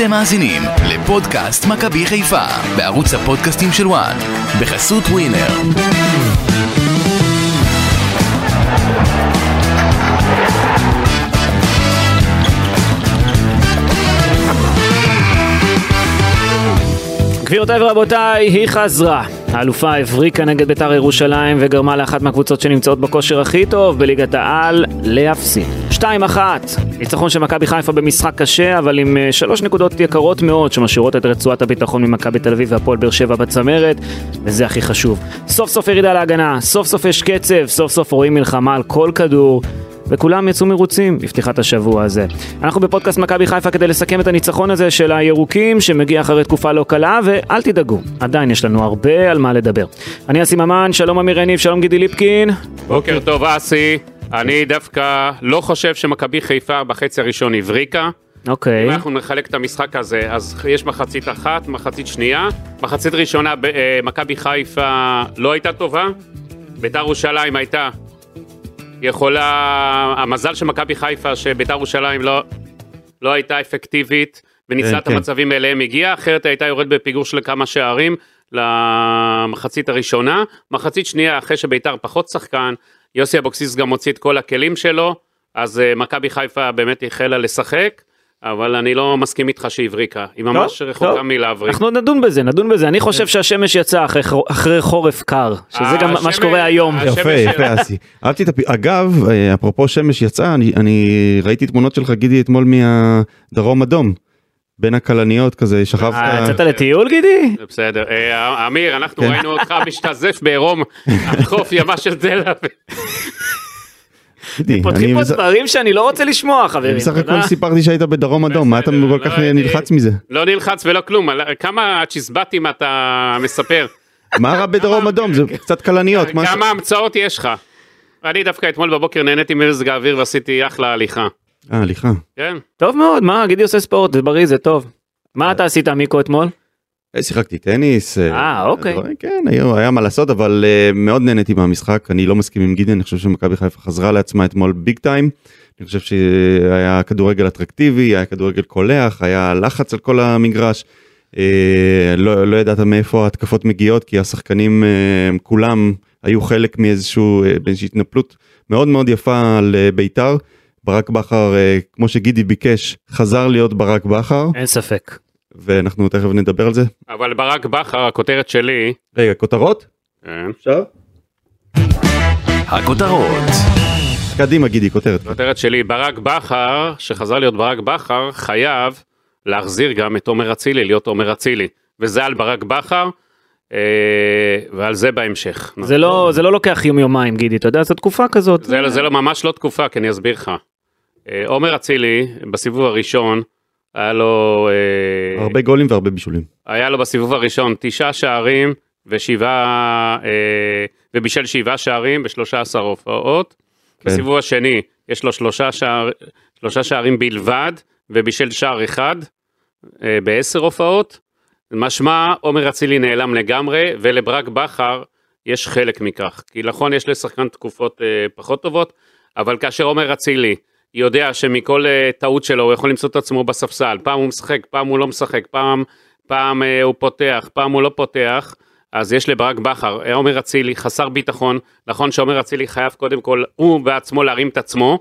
אתם מאזינים לפודקאסט מכבי חיפה בערוץ הפודקאסטים של וואן בחסות ווינר. גבירותיי ורבותיי, היא חזרה. האלופה הבריקה נגד בית"ר ירושלים וגרמה לאחת מהקבוצות שנמצאות בכושר הכי טוב בליגת העל להפסיד. 2-1, ניצחון של מכבי חיפה במשחק קשה, אבל עם אה, שלוש נקודות יקרות מאוד שמשאירות את רצועת הביטחון ממכבי תל אביב והפועל באר שבע בצמרת, וזה הכי חשוב. סוף סוף ירידה להגנה, סוף סוף יש קצב, סוף סוף רואים מלחמה על כל כדור. וכולם יצאו מרוצים בפתיחת השבוע הזה. אנחנו בפודקאסט מכבי חיפה כדי לסכם את הניצחון הזה של הירוקים שמגיע אחרי תקופה לא קלה, ואל תדאגו, עדיין יש לנו הרבה על מה לדבר. אני אסי ממן, שלום אמיר יניב, שלום גידי ליפקין. בוקר טוב אסי, אני דווקא לא חושב שמכבי חיפה בחצי הראשון הבריקה. אוקיי. אם אנחנו נחלק את המשחק הזה, אז יש מחצית אחת, מחצית שנייה. מחצית ראשונה, אה, מכבי חיפה לא הייתה טובה. בית"ר ירושלים הייתה יכולה... המזל של מכבי חיפה שבית"ר ירושלים לא, לא הייתה אפקטיבית וניצלה כן, את כן. המצבים אליהם הגיעה, אחרת הייתה יורד בפיגור של כמה שערים למחצית הראשונה. מחצית שנייה, אחרי שבית"ר פחות שחקן, יוסי אבוקסיס גם הוציא את כל הכלים שלו, אז אה, מכבי חיפה באמת החלה לשחק. אבל אני לא מסכים איתך שהיא הבריקה, היא ממש טוב, רחוקה טוב. מלהבריק. אנחנו נדון בזה, נדון בזה. אני חושב שהשמש יצאה אחרי, אחרי חורף קר, שזה גם מה שקורה היום. יפה יפה אסי. אהבתי את הפ... אגב אה, אפרופו שמש יצאה אני, אני ראיתי תמונות שלך גידי אתמול מהדרום אדום. בין הכלניות כזה אה, שכבת. יצאת לטיול גידי? בסדר. אה, אמיר, אנחנו כן. ראינו אותך משתזף בעירום החוף ימה של תל אביב. פותחים פה דברים שאני לא רוצה לשמוע חברים. בסך. הכל סיפרתי שהיית בדרום אדום מה אתה כל כך לא, נלחץ מזה. לא נלחץ ולא כלום, על- כמה צ'יזבטים אתה מספר? מה רע בדרום אדום זה קצת כלניות. כמה המצאות יש לך? אני דווקא אתמול בבוקר נהניתי ממזג האוויר ועשיתי אחלה הליכה. אה הליכה. כן? טוב מאוד, מה, גידי עושה ספורט, זה בריא, זה טוב. מה אתה עשית מיקו אתמול? אה, שיחקתי טניס. אה, אוקיי. דברים, כן היה, היה מה לעשות אבל אה, מאוד נהניתי מהמשחק אני לא מסכים עם גידי אני חושב שמכבי חיפה חזרה לעצמה אתמול ביג טיים. אני חושב שהיה כדורגל אטרקטיבי היה כדורגל קולח היה לחץ על כל המגרש. אה, לא, לא ידעת מאיפה ההתקפות מגיעות כי השחקנים אה, כולם היו חלק מאיזשהו אה, באיזושהי התנפלות מאוד מאוד יפה על אה, בית"ר. ברק בכר אה, כמו שגידי ביקש חזר להיות ברק בכר אין ספק. ואנחנו תכף נדבר על זה. אבל ברק בכר, הכותרת שלי, רגע כותרות? כן, אפשר? הכותרות קדימה גידי כותרת. הכותרת שלי, ברק בכר, שחזר להיות ברק בכר, חייב להחזיר גם את עומר אצילי, להיות עומר אצילי. וזה על ברק בכר, אה, ועל זה בהמשך. זה לא, זה לא לוקח יום יומיים גידי, אתה יודע, זו תקופה כזאת. זה, זה לא ממש לא תקופה, כי אני אסביר לך. אה, עומר אצילי, בסיבוב הראשון, היה לו... אה, הרבה גולים והרבה בישולים. היה לו בסיבוב הראשון תשעה שערים ושבעה, אה, ובישל שבעה שערים בשלושה עשר הופעות. כן. בסיבוב השני יש לו שלושה, שער, שלושה שערים בלבד ובישל שער אחד בעשר הופעות. משמע עומר אצילי נעלם לגמרי ולברק בכר יש חלק מכך. כי נכון יש לשחקן תקופות אה, פחות טובות, אבל כאשר עומר אצילי יודע שמכל אה, טעות שלו הוא יכול למצוא את עצמו בספסל, פעם הוא משחק, פעם הוא לא משחק, פעם, פעם אה, הוא פותח, פעם הוא לא פותח, אז יש לברק בכר, אה, עומר אצילי חסר ביטחון, נכון שעומר אצילי חייב קודם כל הוא בעצמו להרים את עצמו,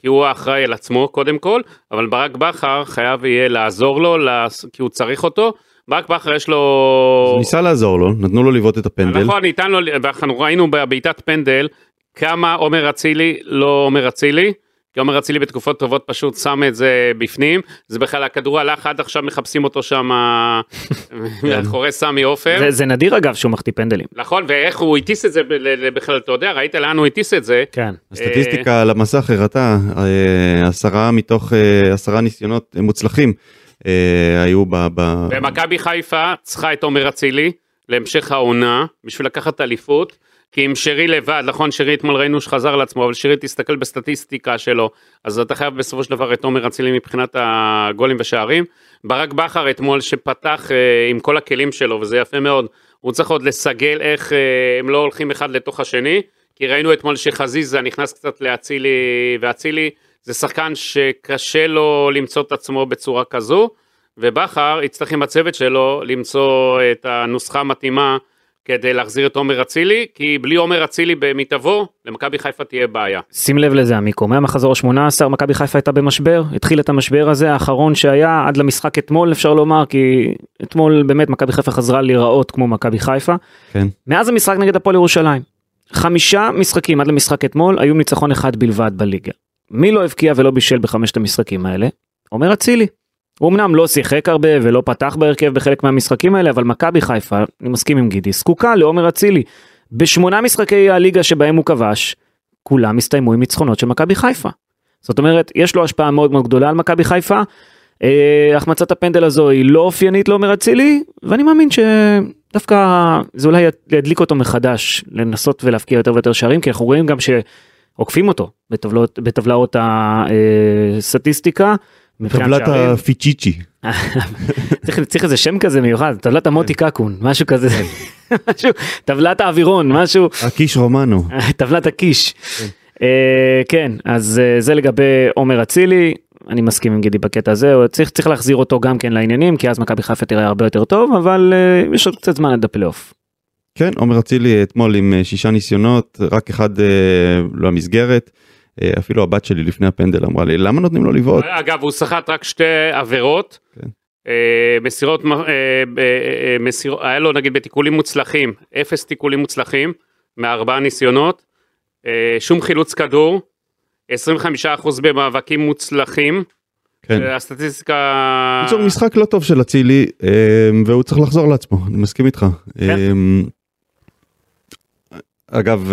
כי הוא האחראי על עצמו קודם כל, אבל ברק בכר חייב יהיה לעזור לו, כי הוא צריך אותו. ברק בכר יש לו... ניסה לעזור לו, נתנו לו לבעוט את הפנדל. נכון, ניתן לו, ואנחנו ראינו בבעיטת פנדל כמה עומר אצילי לא עומר אצילי, כי עומר אצילי בתקופות טובות פשוט שם את זה בפנים, זה בכלל הכדור הלך עד עכשיו מחפשים אותו שם מאחורי סמי עופר. זה, זה נדיר אגב שהוא מחטיא פנדלים. נכון, ואיך הוא הטיס את זה בכלל, אתה יודע, ראית לאן הוא הטיס את זה? כן. הסטטיסטיקה על המסך הראתה אה, עשרה מתוך אה, עשרה ניסיונות מוצלחים אה, היו ב... ב- ומכבי חיפה צריכה את עומר אצילי להמשך העונה בשביל לקחת אליפות. כי עם שרי לבד, נכון שרי אתמול ראינו שחזר לעצמו, אבל שרי תסתכל בסטטיסטיקה שלו, אז אתה חייב בסופו של דבר את עומר אצילי מבחינת הגולים ושערים. ברק בכר אתמול שפתח אה, עם כל הכלים שלו, וזה יפה מאוד, הוא צריך עוד לסגל איך אה, הם לא הולכים אחד לתוך השני, כי ראינו אתמול שחזיזה נכנס קצת לאצילי, ואצילי זה שחקן שקשה לו למצוא את עצמו בצורה כזו, ובכר יצטרך עם הצוות שלו למצוא את הנוסחה המתאימה כדי להחזיר את עומר אצילי, כי בלי עומר אצילי במיטבו, למכבי חיפה תהיה בעיה. שים לב לזה עמיקו, מהמחזור ה-18 מכבי חיפה הייתה במשבר, התחיל את המשבר הזה האחרון שהיה עד למשחק אתמול אפשר לומר, כי אתמול באמת מכבי חיפה חזרה להיראות כמו מכבי חיפה. כן. מאז המשחק נגד הפועל ירושלים, חמישה משחקים עד למשחק אתמול היו ניצחון אחד בלבד בליגה. מי לא הבקיע ולא בישל בחמשת המשחקים האלה? עומר אצילי. הוא אמנם לא שיחק הרבה ולא פתח בהרכב בחלק מהמשחקים האלה, אבל מכבי חיפה, אני מסכים עם גידי, זקוקה לעומר אצילי. בשמונה משחקי הליגה שבהם הוא כבש, כולם הסתיימו עם ניצחונות של מכבי חיפה. זאת אומרת, יש לו השפעה מאוד מאוד גדולה על מכבי חיפה. אה, החמצת הפנדל הזו היא לא אופיינית לעומר אצילי, ואני מאמין שדווקא זה אולי ידליק אותו מחדש, לנסות ולהפקיע יותר ויותר שערים, כי אנחנו רואים גם שעוקפים אותו בטבלאות, בטבלאות הסטטיסטיקה. מבחינת טבלת. הפיצ'יצ'י. צריך, צריך איזה שם כזה מיוחד, טבלת המוטי קקון, משהו כזה, משהו, טבלת האווירון, משהו, הקיש רומנו. טבלת הקיש. אה, כן, אז אה, זה לגבי עומר אצילי, אני מסכים עם גידי בקטע הזה, צריך, צריך להחזיר אותו גם כן לעניינים, כי אז מכבי חיפה תראה הרבה יותר טוב, אבל אה, יש עוד קצת זמן עד הפלייאוף. כן, עומר אצילי אתמול עם שישה ניסיונות, רק אחד לא המסגרת. אה, אפילו הבת שלי לפני הפנדל אמרה לי, למה נותנים לו לבעוט? אגב, הוא סחט רק שתי עבירות. כן. אה, מסירות, אה, אה, אה, מסיר, היה לו נגיד בתיקולים מוצלחים, אפס תיקולים מוצלחים מארבעה ניסיונות, שום חילוץ כדור, 25% במאבקים מוצלחים, כן. הסטטיסטיקה... בקיצור משחק לא טוב של אצילי והוא צריך לחזור לעצמו אני מסכים איתך. כן. אגב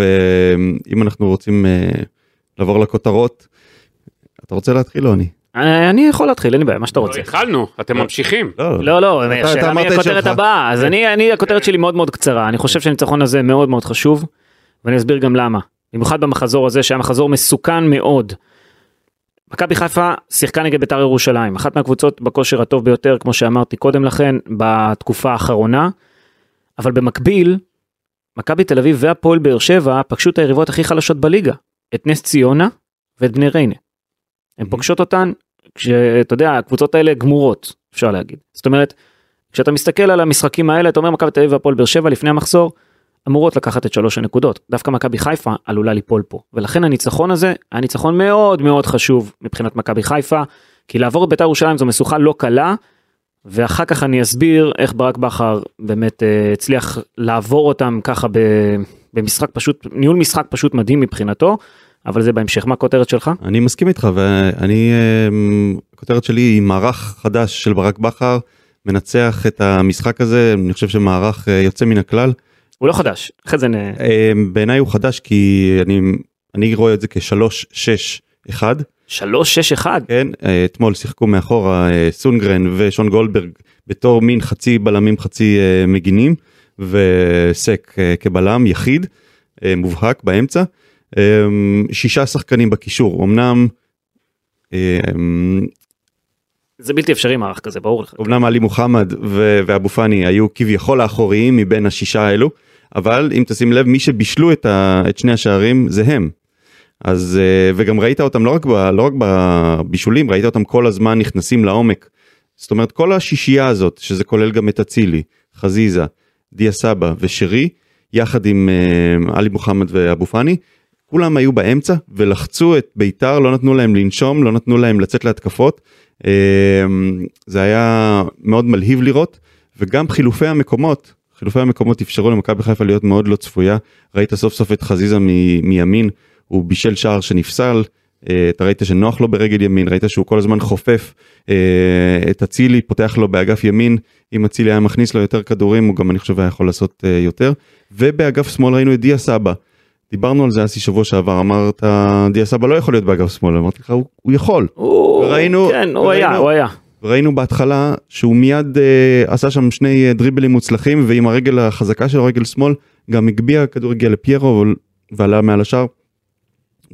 אם אנחנו רוצים לעבור לכותרות אתה רוצה להתחיל או אני? אה, אני יכול להתחיל, אין לי בעיה, מה שאתה לא, רוצה. התחלנו, אתם ממשיכים. לא, לא, אתה השאלה מי את הכותרת. הבאה, אז אני, אני, הכותרת שלי מאוד מאוד קצרה, אני חושב שהניצחון הזה מאוד מאוד חשוב, ואני אסביר גם למה. במיוחד במחזור הזה, שהיה מחזור מסוכן מאוד. מכבי חיפה שיחקה נגד בית"ר ירושלים, אחת מהקבוצות בכושר הטוב ביותר, כמו שאמרתי קודם לכן, בתקופה האחרונה, אבל במקביל, מכבי תל אביב והפועל באר שבע פגשו את היריבות הכי חלשות בליגה, את נס ציונה ואת בני ריינה. הן פוגשות אותן כשאתה יודע הקבוצות האלה גמורות אפשר להגיד. זאת אומרת כשאתה מסתכל על המשחקים האלה אתה אומר מכבי תל אביב והפועל באר שבע לפני המחזור אמורות לקחת את שלוש הנקודות. דווקא מכבי חיפה עלולה ליפול פה. ולכן הניצחון הזה היה ניצחון מאוד מאוד חשוב מבחינת מכבי חיפה כי לעבור את בית"ר ירושלים זו משוכה לא קלה ואחר כך אני אסביר איך ברק בכר באמת אה, הצליח לעבור אותם ככה ב, במשחק פשוט ניהול משחק פשוט מדהים מבחינתו אבל זה בהמשך מה הכותרת שלך? אני מסכים איתך ואני אה, הכותרת שלי היא מערך חדש של ברק בכר מנצח את המשחק הזה אני חושב שמערך אה, יוצא מן הכלל. הוא לא חדש אחרי זה נ... אה, בעיניי הוא חדש כי אני אני רואה את זה כשלוש שש אחד. שלוש שש אחד כן, אה, אתמול שיחקו מאחורה אה, סונגרן ושון גולדברג בתור מין חצי בלמים חצי מגינים וסק אה, כבלם יחיד אה, מובהק באמצע. אה, שישה שחקנים בקישור אמנם זה בלתי אפשרי מערך כזה ברור לך. אמנם עלי מוחמד ואבו פאני היו כביכול האחוריים מבין השישה האלו אבל אם תשים לב מי שבישלו את, ה- את שני השערים זה הם. אז וגם ראית אותם לא רק, ב- לא רק בבישולים ראית אותם כל הזמן נכנסים לעומק. זאת אומרת כל השישייה הזאת שזה כולל גם את אצילי, חזיזה, דיה סבא ושרי יחד עם אה, עלי מוחמד ואבו פאני. כולם היו באמצע ולחצו את ביתר לא נתנו להם לנשום לא נתנו להם לצאת להתקפות. אה, זה היה מאוד מלהיב לראות וגם חילופי המקומות חילופי המקומות אפשרו למכבי חיפה להיות מאוד לא צפויה. ראית סוף סוף את חזיזה מימין הוא בישל שער שנפסל אתה ראית שנוח לו ברגל ימין ראית שהוא כל הזמן חופף אה, את אצילי פותח לו באגף ימין אם אצילי היה מכניס לו יותר כדורים הוא גם אני חושב היה יכול לעשות אה, יותר ובאגף שמאל ראינו את דיה סבא. דיברנו על זה אסי שבוע שעבר אמרת דיה סבא לא יכול להיות באגף שמאל אמרתי לך הוא, הוא יכול הוא- ראינו- כן הוא היה הוא היה. ראינו בהתחלה שהוא מיד אה, עשה שם שני אה, דריבלים מוצלחים ועם הרגל החזקה שלו רגל שמאל גם הגביה הכדור הגיע לפיירו ועלה מעל השאר.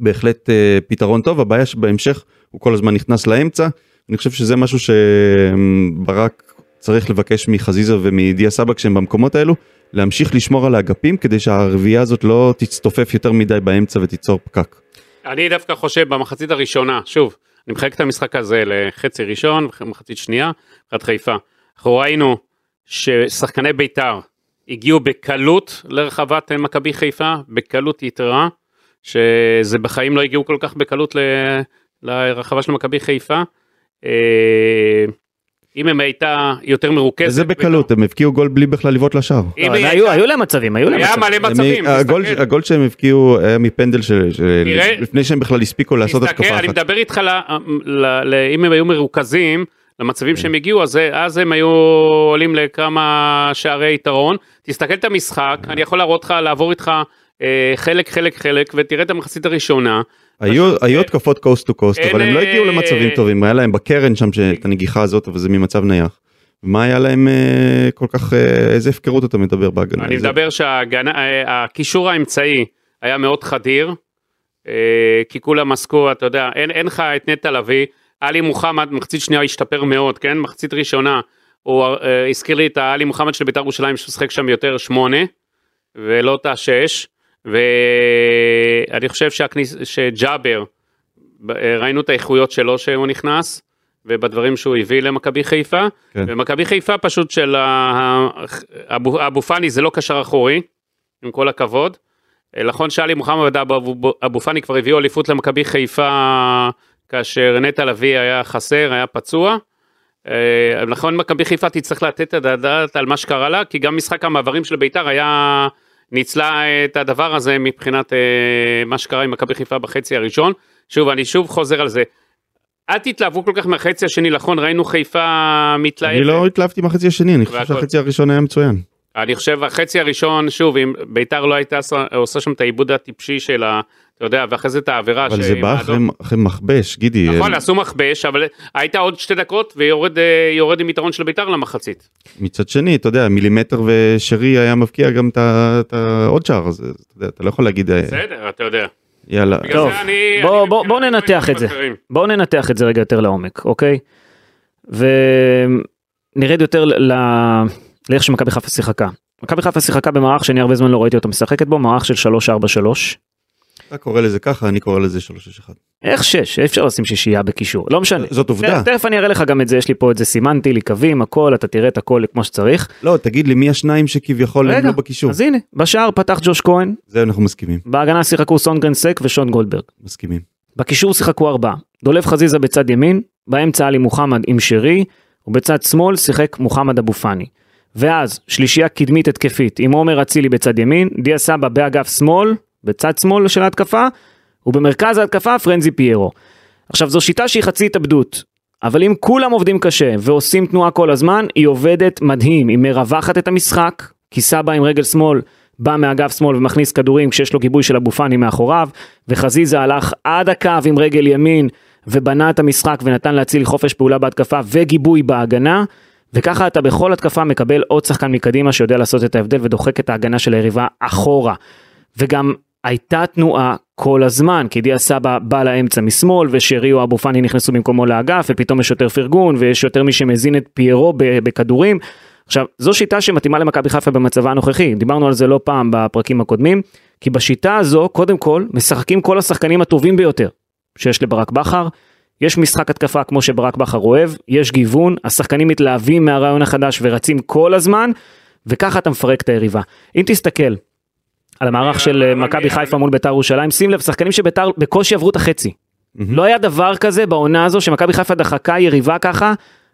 בהחלט אה, פתרון טוב הבעיה שבהמשך הוא כל הזמן נכנס לאמצע אני חושב שזה משהו שברק צריך לבקש מחזיזה ומדיה סבא כשהם במקומות האלו להמשיך לשמור על האגפים כדי שהרביעייה הזאת לא תצטופף יותר מדי באמצע ותיצור פקק. אני דווקא חושב במחצית הראשונה, שוב, אני מחלק את המשחק הזה לחצי ראשון ומחצית שנייה, מבחינת חיפה. אנחנו ראינו ששחקני בית"ר הגיעו בקלות לרחבת מכבי חיפה, בקלות יתרה, שזה בחיים לא הגיעו כל כך בקלות ל- לרחבה של מכבי חיפה. אה, אם הם הייתה יותר מרוכזת. איזה בקלות, הם הבקיעו גול בלי בכלל לבעוט לשער. לא, היא היו היו להם מצבים, היו להם היה מצבים. מלא הם- מצבים. הגול- תסתכל. הגול שהם הבקיעו היה מפנדל של- של- תראה- לפני שהם בכלל הספיקו לעשות תסתכל, התקפה אני אחת. מדבר איתך, ל- ל- ל- אם הם היו מרוכזים, למצבים כן. שהם הגיעו, אז, אז הם היו עולים לכמה שערי יתרון. תסתכל את המשחק, כן. אני יכול להראות לך, לעבור איתך חלק, חלק, חלק, ותראה את המחצית הראשונה. היו פשוט, היו אה, התקפות קוסט טו קוסט אבל הם לא הגיעו אה, למצבים טובים היה להם בקרן שם את הנגיחה הזאת אבל זה ממצב נייח. מה היה להם אה, כל כך אה, איזה הפקרות אתה מדבר בהגנה. אני מדבר שהקישור האמצעי היה מאוד חדיר, אה, כי כולם עסקו, אתה יודע, אין, אין לך את נטע לביא, עלי מוחמד מחצית שנייה השתפר מאוד, כן? מחצית ראשונה, הוא אה, הזכיר לי את העלי מוחמד של בית"ר ירושלים ששיחק שם יותר שמונה, ולא את השש, ואני חושב שהכניס, שג'אבר, אה, ראינו את האיכויות שלו שהוא נכנס, ובדברים שהוא הביא למכבי חיפה, כן. ומכבי חיפה פשוט של אבו, אבו פאני זה לא קשר אחורי, עם כל הכבוד. אה, נכון שאלי מוחמד אבו פאני כבר הביאו אליפות למכבי חיפה כאשר נטע לביא היה חסר, היה פצוע. אה, נכון מכבי חיפה תצטרך לתת את הדעת על מה שקרה לה, כי גם משחק המעברים של בית"ר היה, ניצלה את הדבר הזה מבחינת אה, מה שקרה עם מכבי חיפה בחצי הראשון. שוב, אני שוב חוזר על זה. אל תתלהבו כל כך מהחצי השני, נכון, ראינו חיפה מתלהבת. אני לא התלהבתי מהחצי השני אני חושב. שהחצי הראשון היה מצוין. אני חושב החצי הראשון, שוב, אם ביתר לא הייתה עושה- שם את העיבוד הטיפשי שלה, אתה יודע, ואחרי זה את העבירה. אבל זה בא אחרי-. אחרי מכבש גידי. נכון, אה, עשו מכבש, אבל הייתה עוד שתי דקות ויורד אה, יורד עם יתרון של ביתר למחצית. מצד שני אתה יודע מילימטר ושרי היה מבקיע גם את העוד שער אז אתה יודע, אתה לא יכול להגיד אה, בסדר, אתה יודע. יאללה. טוב, אני- בוא, אני בוא, מבחינת בוא ננתח את זה. אחרים. בואו ננתח את זה רגע יותר לעומק, אוקיי? ונרד יותר ל... לאיך שמכבי חיפה שיחקה. מכבי חיפה שיחקה במערך שאני הרבה זמן לא ראיתי אותה משחקת בו, מערך של 3-4-3. אתה קורא לזה ככה אני קורא לזה 361. איך 6? אי אפשר לשים שישייה בקישור, לא משנה. זאת עובדה. תכף- אני אראה לך גם את זה, יש לי פה את זה, סימנתי לי קווים, הכל, אתה תראה את הכל כמו שצריך. לא תגיד לי מי השניים שכביכול הם לא בקישור. אז הנה, בשער פתח ג'וש כהן, זה אנחנו מסכימים בהגנה שיחקו סונגרן סק ושון גולדברג. מסכימים. בקישור שיחקו ארבעה, דולב חזיזה בצד ימין, באמצע עלי מוחמד עם שרי, ובצד שמאל שיחק מוחמד אבו פאני. ואז שלישייה קדמית התקפית עם עומר אצילי בצד ימין, דיה סבא באגף שמאל, בצד שמאל של ההתקפה, ובמרכז ההתקפה פרנזי פיירו. עכשיו זו שיטה שהיא חצי התאבדות, אבל אם כולם עובדים קשה ועושים תנועה כל הזמן, היא עובדת מדהים, היא מרווחת את המשחק, כי סבא עם רגל שמאל בא מאגף שמאל ומכניס כדורים כשיש לו גיבוי של אבו פאני מאחוריו, וחזיזה הלך עד הקו עם רגל ימין ובנה את המשחק ונתן להציל חופש פעולה בהתקפה וגיבוי בהגנה, וככה אתה בכל התקפה מקבל עוד שחקן מקדימה שיודע לעשות את ההבדל ודוחק את ההגנה של היריבה אחורה. וגם הייתה תנועה כל הזמן, כי דיה סבא בא לאמצע משמאל, ושרי או אבו פאני נכנסו במקומו לאגף, ופתאום יש יותר פרגון, ויש יותר מי שמזין את פיירו בכדורים. עכשיו, זו שיטה שמתאימה למכבי חיפה במצבה הנוכחי, דיברנו על זה לא פעם בפרקים הקודמים, כי בשיטה הזו, קודם כל, משחקים כל השחקנים הטובים ביותר שיש לברק בכר, יש משחק התקפה כמו שברק בכר אוהב, יש גיוון, השחקנים מתלהבים מהרעיון החדש ורצים כל הזמן, וככה אתה מפרק את היריבה. אם תסתכל על המערך של אה, מכבי חיפה מול ביתר ירושלים, שים לב, שחקנים שביתר בקושי עברו את החצי. לא היה דבר כזה בעונה הזו שמכבי חיפה דחקה יריבה ככה,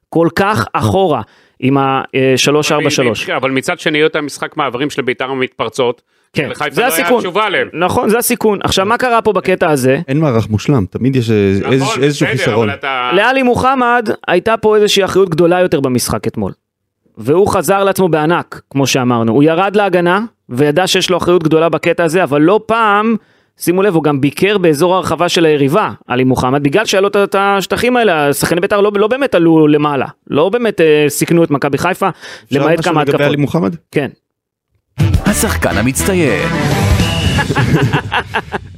כל כך אחורה, עם ה-3-4-3. אבל מצד שני, את המשחק מעברים של ביתר המתפרצות, כן, זה לא היה הסיכון. תשובה עליהם. נכון, זה הסיכון. עכשיו, מה קרה פה בקטע הזה? אין מערך מושלם תמיד יש נכון, איז- איזשהו חיסרון. לאלי מוחמד הייתה פה איזושהי אחריות גדולה יותר במשחק אתמול. והוא חזר לעצמו בענק, כמו שאמרנו. הוא ירד להגנה, וידע שיש לו אחריות גדולה בקטע הזה, אבל לא פעם, שימו לב, הוא גם ביקר באזור הרחבה של היריבה, עלי מוחמד, בגלל שהיה לו את- השטחים האלה, שחקני בית"ר לא, לא באמת עלו למעלה. לא באמת אה, סיכנו את מכבי חיפה, אפשר למעט משהו כמה לגבי התקפות. עלי מוחמד? כן. השחקן המצטיין.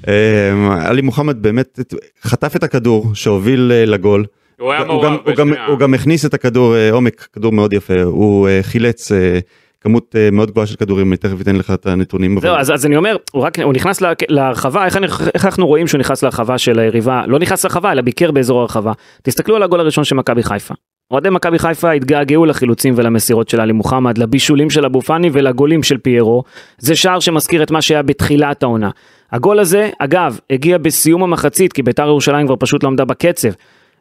אה, עלי מוחמד באמת חטף את הכדור שהוביל אה, לגול. הוא היה הוא מעורב גם- הוא גם-. הוא גם הכניס את הכדור אה, עומק, כדור מאוד יפה, הוא אה, חילץ כמות אה, מאוד גבוהה של כדורים, אני תכף אתן לך את הנתונים. זהו, אז, אז אני אומר, הוא רק, הוא נכנס לה- להרחבה, איך, אני- איך אנחנו רואים שהוא נכנס להרחבה של היריבה, לא נכנס להרחבה, אלא ביקר באזור הרחבה. תסתכלו על הגול הראשון של מכבי חיפה. אוהדי מכבי חיפה התגעגעו לחילוצים ולמסירות של עלי מוחמד, לבישולים של אבו פאני ולגולים של פיירו. זה שער שמזכיר את מה שהיה בתחילת העונה. הגול הזה, אגב, הגיע בסיום המחצית, כי ביתר ירושלים כבר פשוט לא עמדה בקצב.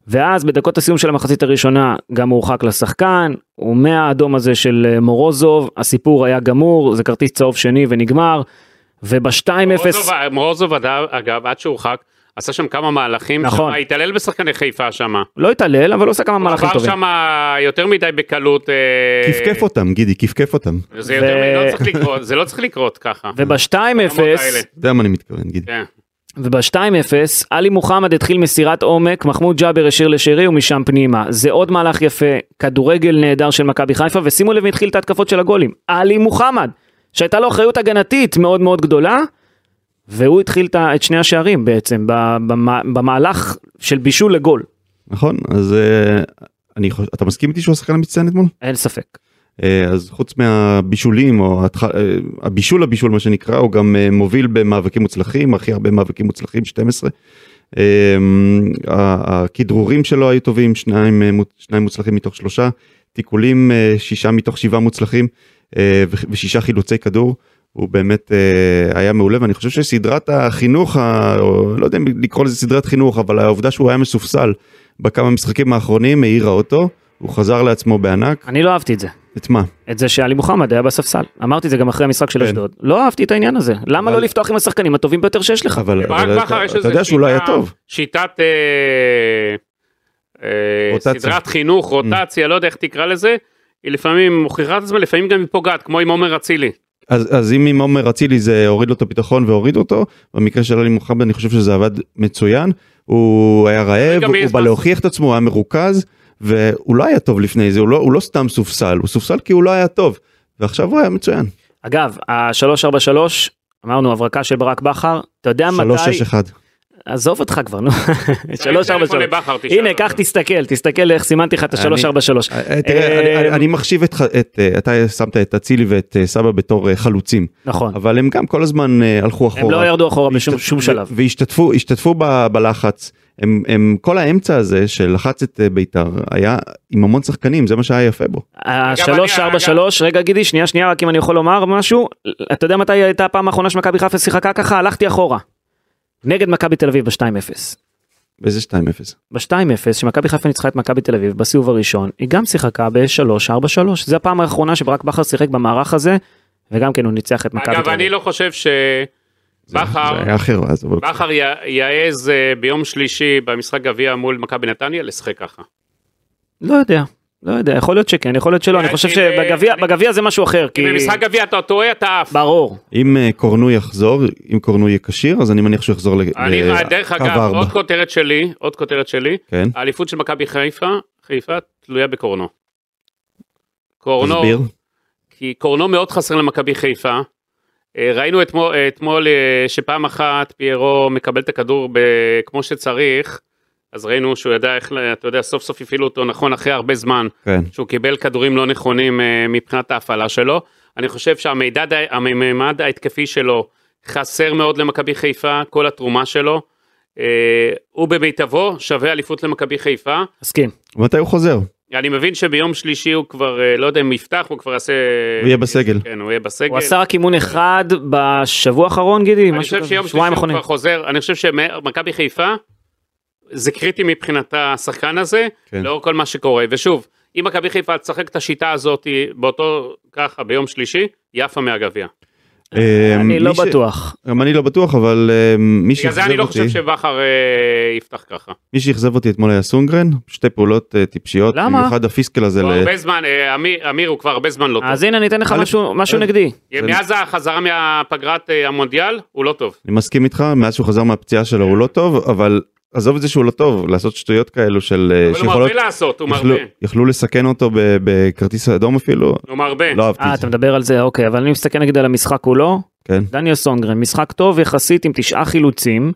ואז בדקות הסיום של המחצית הראשונה גם הורחק לשחקן, ומהאדום הזה של אה, מורוזוב, הסיפור היה גמור, זה כרטיס צהוב שני ונגמר, וב-2-0, מורוזוב- מורוזוב אגב, אגב, עד שהורחק, עשה שם כמה מהלכים, נכון. שם, התעלל בשחקני חיפה שם. לא התעלל, אבל עושה כמה מהלכים עבר טובים. שם יותר מדי בקלות. אה, כפכף אותם, גידי, כפכף אותם. זה יותר ו- מדי, לא צריך לקרות, זה לא צריך לקרות ככה. וב-2-0, ברמות האלה. יודע מה אני מתכוון, גידי. כן. וב-2-0, עלי מוחמד התחיל מסירת עומק, מחמוד ג'אבר השאיר לשרי ומשם פנימה. זה עוד מהלך יפה, כדורגל נהדר של מכבי חיפה, ושימו לב מי התחיל את ההתקפות של הגולים. עלי מוחמד, שהייתה לו אחריות הגנתית מאוד מאוד גדולה, והוא התחיל את שני השערים בעצם, במה- במהלך של בישול לגול. נכון, אז אה, אני חושב, אתה מסכים איתי שהוא השחקן המצטיין אתמול? אין ספק. אה, אז חוץ מהבישולים או. אה, הבישול הבישול מה שנקרא הוא גם אה, מוביל במאבקים מוצלחים הכי הרבה מאבקים מוצלחים 12. אה, ה- הכדרורים שלו היו טובים שניים שניים מוצלחים מתוך שלושה תיקולים שישה מתוך שבעה מוצלחים ושישה חילוצי כדור. הוא באמת היה מעולה ואני חושב שסדרת החינוך או לא יודע אם לקרוא לזה סדרת חינוך אבל העובדה שהוא היה מסופסל בכמה משחקים האחרונים העירה אותו הוא חזר לעצמו בענק אני לא אהבתי את זה. את מה? את זה שעלי מוחמד היה בספסל. אמרתי את זה גם אחרי המשחק של כן. אשדוד. לא אהבתי את העניין הזה. למה לא לפתוח עם השחקנים הטובים ביותר שיש לך? אבל, אתה, יודע שהוא לא היה טוב. שיטת אה, אה. Mm. סדרת חינוך, רוטציה, לא יודע איך תקרא לזה, היא לפעמים מוכיחה את עצמה, לפעמים גם היא פוגעת, כמו עם עומר אצילי. אז, אז אם עם עומר אצילי זה הוריד לו את הביטחון והוריד אותו, במקרה של עלי מוחמד אני חושב שזה עבד מצוין. הוא היה רעב, הוא, בא להוכיח את עצמו, הוא היה מרוכז, והוא לא היה טוב לפני זה, הוא לא, הוא לא סתם סופסל, הוא סופסל כי הוא לא היה טוב. ועכשיו הוא היה מצוין. אגב, ה-343, אמרנו הברקה של ברק בכר, אתה יודע מתי... 361. עזוב אותך כבר, נו. טלפון 343. לבכר, תשאל הנה. קח תסתכל, תסתכל איך סימנתי לך את אני- ה-343. אה, תראה, אני- אני- מחשיב את, אה, אתה שמת את אצילי ואת אה, סבא בתור אה, חלוצים, נכון. אבל הם גם כל הזמן אה, הלכו אחורה. הם לא ירדו אחורה בשום שלב. והשתתפו בלחץ הם, הם כל האמצע הזה שלחץ את אה, בית"ר היה עם המון שחקנים זה מה שהיה יפה בו. ה-343, רגע גידי, שנייה שנייה, רק אם אני יכול לומר משהו, אתה יודע מתי הייתה הפעם האחרונה שמכבי חיפה שיחקה ככה? הלכתי אחורה. נגד מכבי תל אביב ב-2-0. באיזה 2-0. ב-2-0 שמכבי חיפה ניצחה את מכבי תל אביב בסיבוב הראשון, היא גם שיחקה ב-3-4-3. זה הפעם האחרונה שברק בכר שיחק במערך הזה, וגם כן הוא ניצח את מכבי אגב, תל אני אביב. לא חושב שבכר, בכר יעז אה, ביום שלישי במשחק גביע מול מכבי נתניה לשחק ככה. לא יודע, לא יודע, יכול להיות שכן, יכול להיות שלא, אני אה, חושב שבגביע אה, בגביע זה משהו אחר, כי... אם במשחק גביע אתה טועה אתה עף. ברור. אם אה, קורנו יחזור אם קורנו יהיה כשיר אז אני מניח שהוא יחזור אני, דרך לקו אגב, ארבע. עוד כותרת שלי, עוד כותרת שלי, כן האליפות של מכבי חיפה, חיפה תלויה בקורנו. קורנו. כי קורנו מאוד חסר למכבי חיפה. אה, ראינו אתמול, אה, שפעם אחת פיירו מקבל את הכדור כמו שצריך, אז ראינו שהוא ידע איך, אתה יודע, סוף סוף הפעילו אותו נכון אחרי הרבה זמן, כן שהוא קיבל כדורים לא נכונים אה, מבחינת ההפעלה שלו. אני חושב שהמידע, הממד ההתקפי שלו חסר מאוד למכבי חיפה, כל התרומה שלו. אה, הוא במיטבו שווה אליפות למכבי חיפה. מסכים. מתי הוא חוזר? אני מבין שביום שלישי הוא כבר, אה, לא יודע אם יפתח, הוא כבר יעשה... הוא יהיה בסגל. כן, הוא יהיה בסגל. הוא עשה רק אימון אחד בשבוע האחרון, גידי? אני חושב? שיום שלישי הוא. כבר חוזר, אני חושב שמכבי חיפה זה קריטי מבחינת השחקן הזה, כן. לאור כל מה שקורה. ושוב, אם מכבי חיפה תשחק את השיטה הזאת באותו ככה ביום שלישי, היא עפה מהגביע. אה, אני לא בטוח. גם אני לא בטוח אבל אה, מי בגלל זה שאכזב אני לא אותי חושב שבכר אה, יפתח ככה. מי שאכזב אותי אתמול היה סונגרן שתי פעולות טיפשיות למה? במיוחד הפיסקל הזה כבר ל- הרבה זמן, אמיר- אמיר הוא כבר הרבה זמן לא טוב. אז הנה אני אתן לך משהו- נגדי. מאז החזרה מהפגרת המונדיאל, הוא לא טוב. אני מסכים איתך מאז שהוא חזר מהפציעה שלו הוא לא טוב אבל עזוב את זה שהוא לא טוב לעשות שטויות כאלו של אה, אבל הוא שיכולות מרבה לעשות, הוא יכלו- מרבה. יכלו לסכן אותו ב- בכרטיס אדום אפילו הוא מרבה. לא אהבתי אה, את זה אתה מדבר על זה, אוקיי, אבל אני מסתכל נגיד על המשחק כולו. כן דניאל סונגרן, משחק טוב יחסית עם תשעה חילוצים,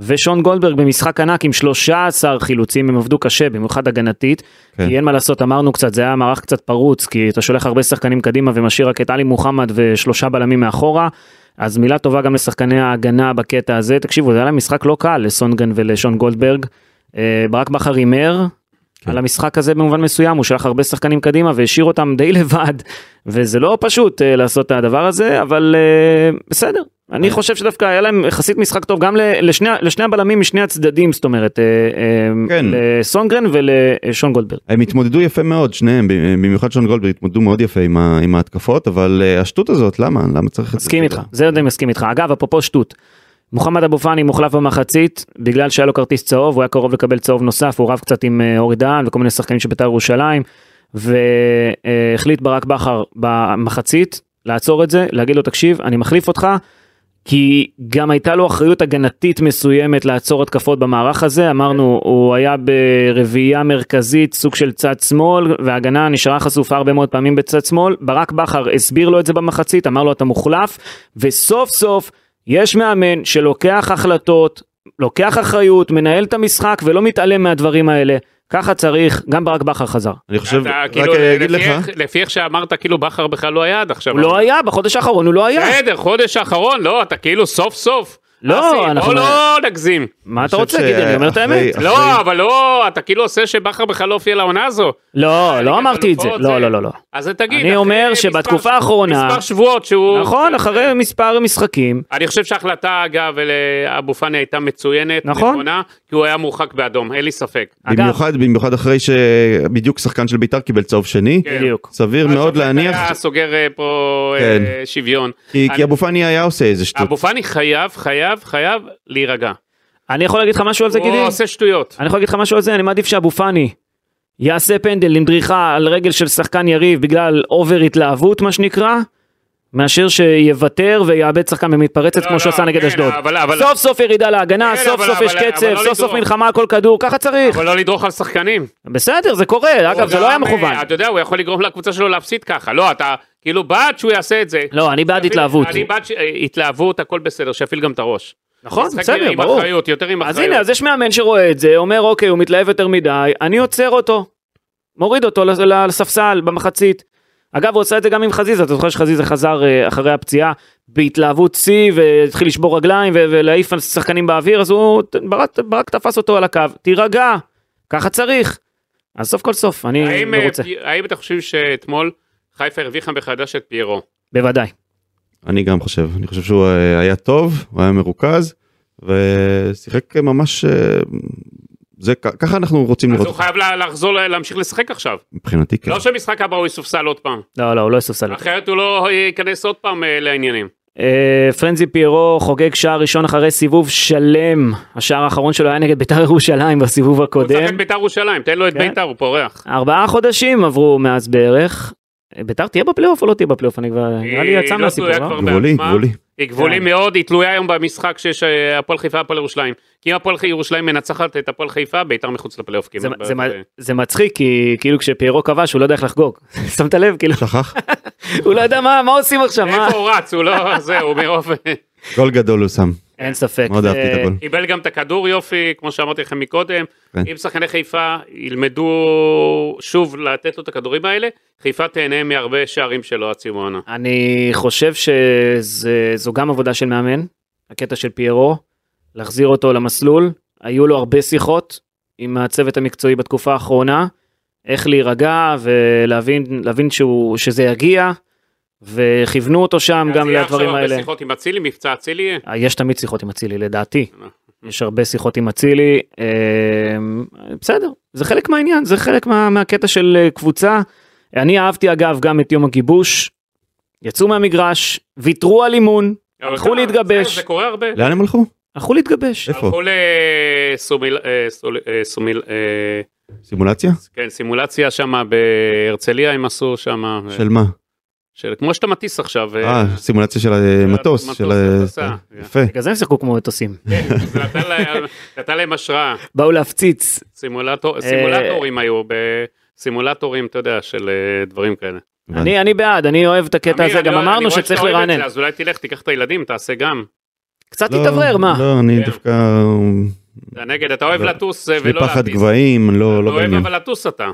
ושון גולדברג במשחק ענק עם 13 חילוצים, הם עבדו קשה, במיוחד הגנתית. כן. כי אין מה לעשות, אמרנו קצת, זה היה מערך קצת פרוץ, כי אתה שולח הרבה שחקנים קדימה ומשאיר רק את עלי מוחמד ושלושה בלמים מאחורה. אז מילה טובה גם לשחקני ההגנה בקטע הזה. תקשיבו, זה היה להם משחק לא קל לסונגרן ולשון גולדברג. אה, ברק בכר הימר כן. על המשחק הזה במובן מסוים, הוא שלח הרבה שחקנים קדימה והשאיר אותם די לבד, וזה לא פשוט אה, לעשות את הדבר הזה, אבל אה, בסדר. אני חושב שדווקא היה להם יחסית משחק טוב גם לשני, לשני הבלמים משני הצדדים, זאת אומרת, אה, אה, כן. לסונגרן ולשון גולדברג. הם התמודדו יפה מאוד, שניהם, במיוחד שון גולדברג התמודדו מאוד יפה עם, ה, עם ההתקפות, אבל אה, השטות הזאת, למה? למה צריך את זה? מסכים איתך, זה אני מסכים איתך. אגב, אפרופו שטות, מוחמד אבו פאני מוחלף במחצית, בגלל שהיה לו כרטיס צהוב, הוא היה קרוב לקבל צהוב נוסף, הוא רב קצת עם אה, אורי דהן וכל מיני שחקנים של בית"ר ירושלים, והחליט ברק בכר במחצית לעצור את זה, להגיד לו, תקשיב, אני מחליף אותך, כי גם הייתה לו אחריות הגנתית מסוימת לעצור התקפות במערך הזה, אמרנו, הוא היה ברביעייה מרכזית, סוג של צד שמאל, וההגנה נשארה חשופה הרבה מאוד פעמים בצד שמאל, ברק בכר הסביר לו את זה במחצית, אמר לו אתה מוחלף, וסוף סוף יש מאמן שלוקח החלטות, לוקח אחריות, מנהל את המשחק ולא מתעלם מהדברים האלה. ככה צריך, גם ברק בכר חזר. אני חושב, אתה, רק כאילו, אגיד לפי לך, לפי איך שאמרת, כאילו בכר בכלל לא היה עד עכשיו. הוא לא היה, בחודש האחרון הוא לא היה. בסדר, חודש האחרון, לא, אתה כאילו סוף סוף. לא, אסי, אנחנו- לא נגזים. מה אתה רוצה, גידי, אני אומר את האמת. לא, אבל לא, אתה כאילו עושה שבכר בכלל לא הופיע לעונה הזו. לא, ליגת לא אמרתי את זה, אלופות, לא, לא, לא, לא. אז תגיד. אני אומר שבתקופה האחרונה- מספר שבועות שהוא... נכון, אחרי מספר משחקים, אני חושב שההחלטה, אגב, לאבו פאני הייתה מצוינת, נכון. כי הוא היה מורחק באדום, אין לי ספק. במיוחד, במיוחד אחרי שבדיוק שחקן של בית"ר קיבל צהוב שני, כן. בדיוק. סביר מאוד להניח, היה סוגר אה, פה אה, כן. שוויון. כי אבו פאני היה עושה איזה שטות. אבו פאני חייב, חייב, חייב להירגע. אני יכול להגיד לך משהו על זה, גידי? הוא עושה שטויות. אני יכול להגיד לך משהו על זה, אני מעדיף שאבו פה אני יעשה פנדל עם דריכה על רגל של שחקן יריב בגלל over התלהבות, מה שנקרא, מאשר שיוותר ויאבד שחקן במתפרצת לא, כמו לא, עשה נגד כן, אשדוד. אבל- אבל- סוף סוף ירידה להגנה, כן, סוף אבל- סוף יש אבל- אבל קצב, לא סוף סוף לדרוך. מלחמה על כל כדור, ככה צריך. אבל לא לדרוך על שחקנים. בסדר, זה קורה, אגב, זה לא היה מכוון. אה, אתה יודע, הוא יכול לגרום לקבוצה שלו להפסיד ככה. לא, אתה כאילו בעד שהוא יעשה את זה. לא, אני בעד התלהבות. אני בעד אה, התלהבות, הכל בסדר, שיפעיל גם את הראש. נכון, בסדר, ברור. אחריות, יותר עם אז אחריות. הנה, אז יש מאמן שרואה את זה, אומר אוקיי, הוא מתלהב יותר מדי, אני עוצר אותו. מוריד אותו לס- לספסל במחצית. אגב, הוא עושה את זה גם עם חזיזה, אתה זוכר שחזיזה חזר אה, אחרי הפציעה בהתלהבות שיא והתחיל לשבור רגליים ולהעיף שחקנים באוויר, אז הוא, ברק, ברק תפס אותו על הקו, תירגע, ככה צריך. אז סוף כל סוף, אני האם, אה, מרוצה, פי- האם אתה חושב שאתמול חיפה הרוויחה מחדש את פיירו? בוודאי. אני גם חושב, אני חושב שהוא אה, היה טוב, הוא היה מרוכז, ושיחק ממש, אה, זה ככה אנחנו רוצים אז לראות הוא אותו. חייב לה- לחזור להמשיך לשחק עכשיו. מבחינתי כן. לא שמשחק הבא הוא יסופסל עוד פעם. לא, לא, הוא לא יסופסל. אחרת הוא לא ייכנס עוד פעם אה, לעניינים. פרנזי פיירו חוגג שער ראשון אחרי סיבוב שלם. השער האחרון שלו היה נגד בית"ר ירושלים בסיבוב הוא הקודם. את בית"ר ירושלים, תן לו את כן. בית"ר, הוא פורח. ארבעה חודשים עברו מאז בערך. בית"ר תהיה בפלייאוף או לא תהיה בפלייאוף? אני כבר, נראה לי יצא לא מהסיפור, לא? גבולי. גבולי. היא גבולי כן. מאוד, היא תלויה היום במשחק שיש אה, הפועל חיפה, הפועל ירושלים. כי אם הפועל ירושלים מנצחת את הפועל חיפה, בית"ר מחוץ לפלייאוף. זה, כמעט. מצחיק כי כאילו כשפיירו כבש הוא לא יודע איך לחגוג. שמת לב? כאילו, שכח? הוא לא יודע מה, מה עושים עכשיו, מה? איפה הוא רץ? הוא לא, זהו, מרוב... גול גדול הוא שם. אין ספק. מאוד אהבתי את הגול. קיבל גם את הכדור יופי, כמו שאמרתי לכם מקודם. כן. אם שחקני חיפה ילמדו שוב לתת לו את הכדורים האלה, חיפה תהנה מהרבה שערים שלא הציעו העונה. אני חושב שזו גם עבודה של מאמן, הקטע של פיירו, להחזיר אותו למסלול. היו לו הרבה שיחות עם הצוות המקצועי בתקופה האחרונה, איך להירגע ולהבין שהוא, שזה יגיע, וכיוונו אותו שם גם אז יהיה לדברים עכשיו האלה. הרבה שיחות עם אצילי, מבצע אצילי יהיה. אה, יש תמיד שיחות עם אצילי לדעתי, אה. יש הרבה שיחות עם אצילי, אה, בסדר, זה חלק מהעניין, זה חלק מה, מהקטע של אה, קבוצה. אני אהבתי אגב גם את יום הגיבוש, יצאו מהמגרש, ויתרו על אימון, הלכו להתגבש. זה- קורה הרבה. לאן הם הלכו? הלכו להתגבש. איפה? הלכו לסומיל, אה, אה, אה, סימולציה? כן, סימולציה שם בהרצליה הם עשו שם, של מה? של- כמו שאתה מטיס עכשיו. אה, סימולציה של המטוס. מטוס, של הטסה. יפה. בגלל זה הם שיחקו כמו מטוסים. כן, זה נתן להם- השראה. באו להפציץ. סימולטור- סימולטורים היו, בסימולטורים, אתה יודע, של אה, דברים כאלה. אני אני בעד, אני אוהב את הקטע הזה, גם לא- אמרנו שצריך לרענן. אז אולי תלך, תיקח את הילדים, תעשה גם. קצת לא, תתאוורר, מה? לא, אני כן. דווקא... אתה נגד, אתה אוהב לא. לטוס אה, יש לי ולא פחד להטיס. גבהים, לא לא אתה אוהב בעניין. אבל לטוס אתה.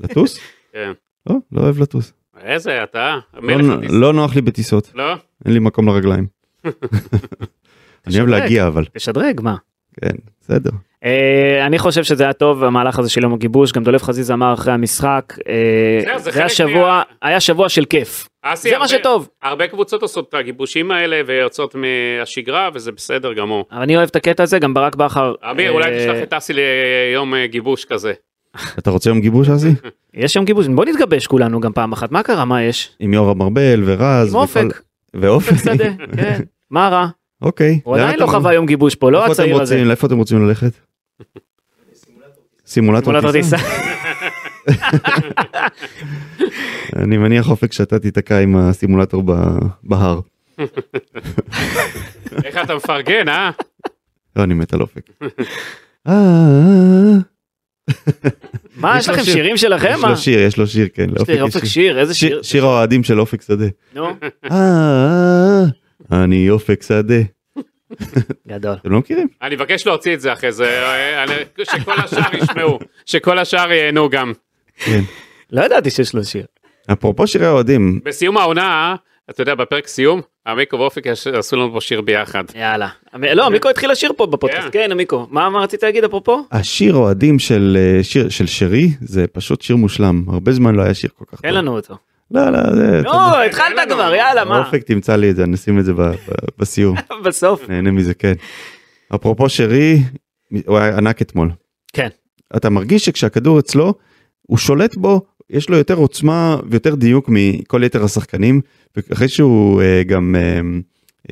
לטוס? כן. לא, לא אוהב לטוס. איזה, אתה? לא. לא נוח לי בטיסות, לא? אין לי מקום לרגליים. אני אוהב. להגיע אבל, תשדרג, מה? כן, בסדר. אה, אני חושב שזה היה טוב המהלך הזה של יום הגיבוש גם דולב חזיזה אמר אחרי המשחק אה, זה היה שבוע היה שבוע של כיף זה מה שטוב הרבה קבוצות עושות את הגיבושים האלה ויוצאות מהשגרה וזה בסדר גמור. אבל אני אוהב את הקטע הזה גם ברק בכר אמיר, אה, אולי תשלח את אסי ליום אה, גיבוש כזה. אתה רוצה יום גיבוש אסי? יש יום גיבוש בוא נתגבש כולנו גם פעם אחת מה קרה מה יש עם יורם ארבל ורז. עם וכל- אופק ואופק. אופק שדה כן מה רע אוקיי. הוא עדיין לא חווה יום גיבוש פה לא הצעיר הזה לאיפה אתם רוצים ללכת? סימולטור טיסה? אני מניח אופק שאתה תיתקע עם הסימולטור בהר. איך אתה מפרגן, אה? לא, אני מת על אופק. מה יש לכם שיר. שירים שלכם יש? לו שיר, יש לו שיר, כן. לאופק אופק שיר. איזה שיר- שיר האוהדים של אופק שדה. נו אה, אני אופק שדה. גדול אתם לא מכירים? אני מבקש להוציא את זה אחרי זה, אה, אני- שכל השאר ישמעו, שכל השאר ייהנו גם. כן. לא ידעתי שיש לו שיר אפרופו שירי האוהדים, בסיום העונה, אתה יודע, בפרק סיום, עמיקו ואופק עשו לנו פה שיר ביחד. יאללה. לא, מיקו התחיל לשיר פה בפודקאסט. כן. כן, מיקו. מה רצית להגיד אפרופו? השיר אוהדים של אה, שיר של שרי זה פשוט שיר מושלם. הרבה זמן לא היה שיר כל כך טוב. לנו אותו. לא, לא, זה... נו, התחלת לנו. כבר, יאללה, מה? אופק תמצא לי את זה, נשים את זה בסיום. בסוף. נהנה מזה, כן. אפרופו שרי, הוא היה ענק אתמול. כן. אתה מרגיש שכשהכדור אצלו, הוא שולט בו, יש לו יותר עוצמה ויותר דיוק מכל יתר השחקנים, ואחרי שהוא אה, גם אה,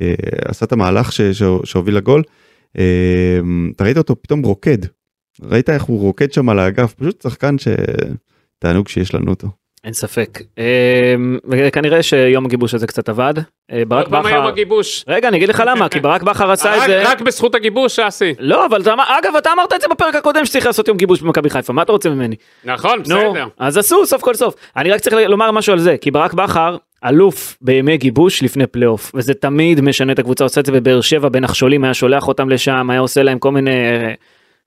אה, עשה את המהלך ש- ש- שהוביל לגול, אה, אתה ראית אותו פתאום רוקד. ראית איך הוא רוקד שם על האגף, פשוט שחקן שתענוג שיש לנו אותו. אין ספק. אמ, וכנראה שיום הגיבוש הזה קצת עבד. אה, ברק בכר... הגיבוש. רגע, אני אגיד לך למה, כי ברק בכר עשה את זה... רק בזכות הגיבוש, אסי. לא, אבל אגב, אתה אמרת את זה בפרק הקודם שצריך לעשות יום גיבוש במכבי חיפה, מה אתה רוצה ממני? נכון, נו, בסדר. אז עשו סוף כל סוף. אני רק צריך לומר משהו על זה, כי ברק בכר אלוף בימי גיבוש לפני פלייאוף, וזה תמיד משנה את הקבוצה, עושה את זה בבאר שבע בנחשולים, היה שולח אותם לשם, היה עושה להם כל מיני אה,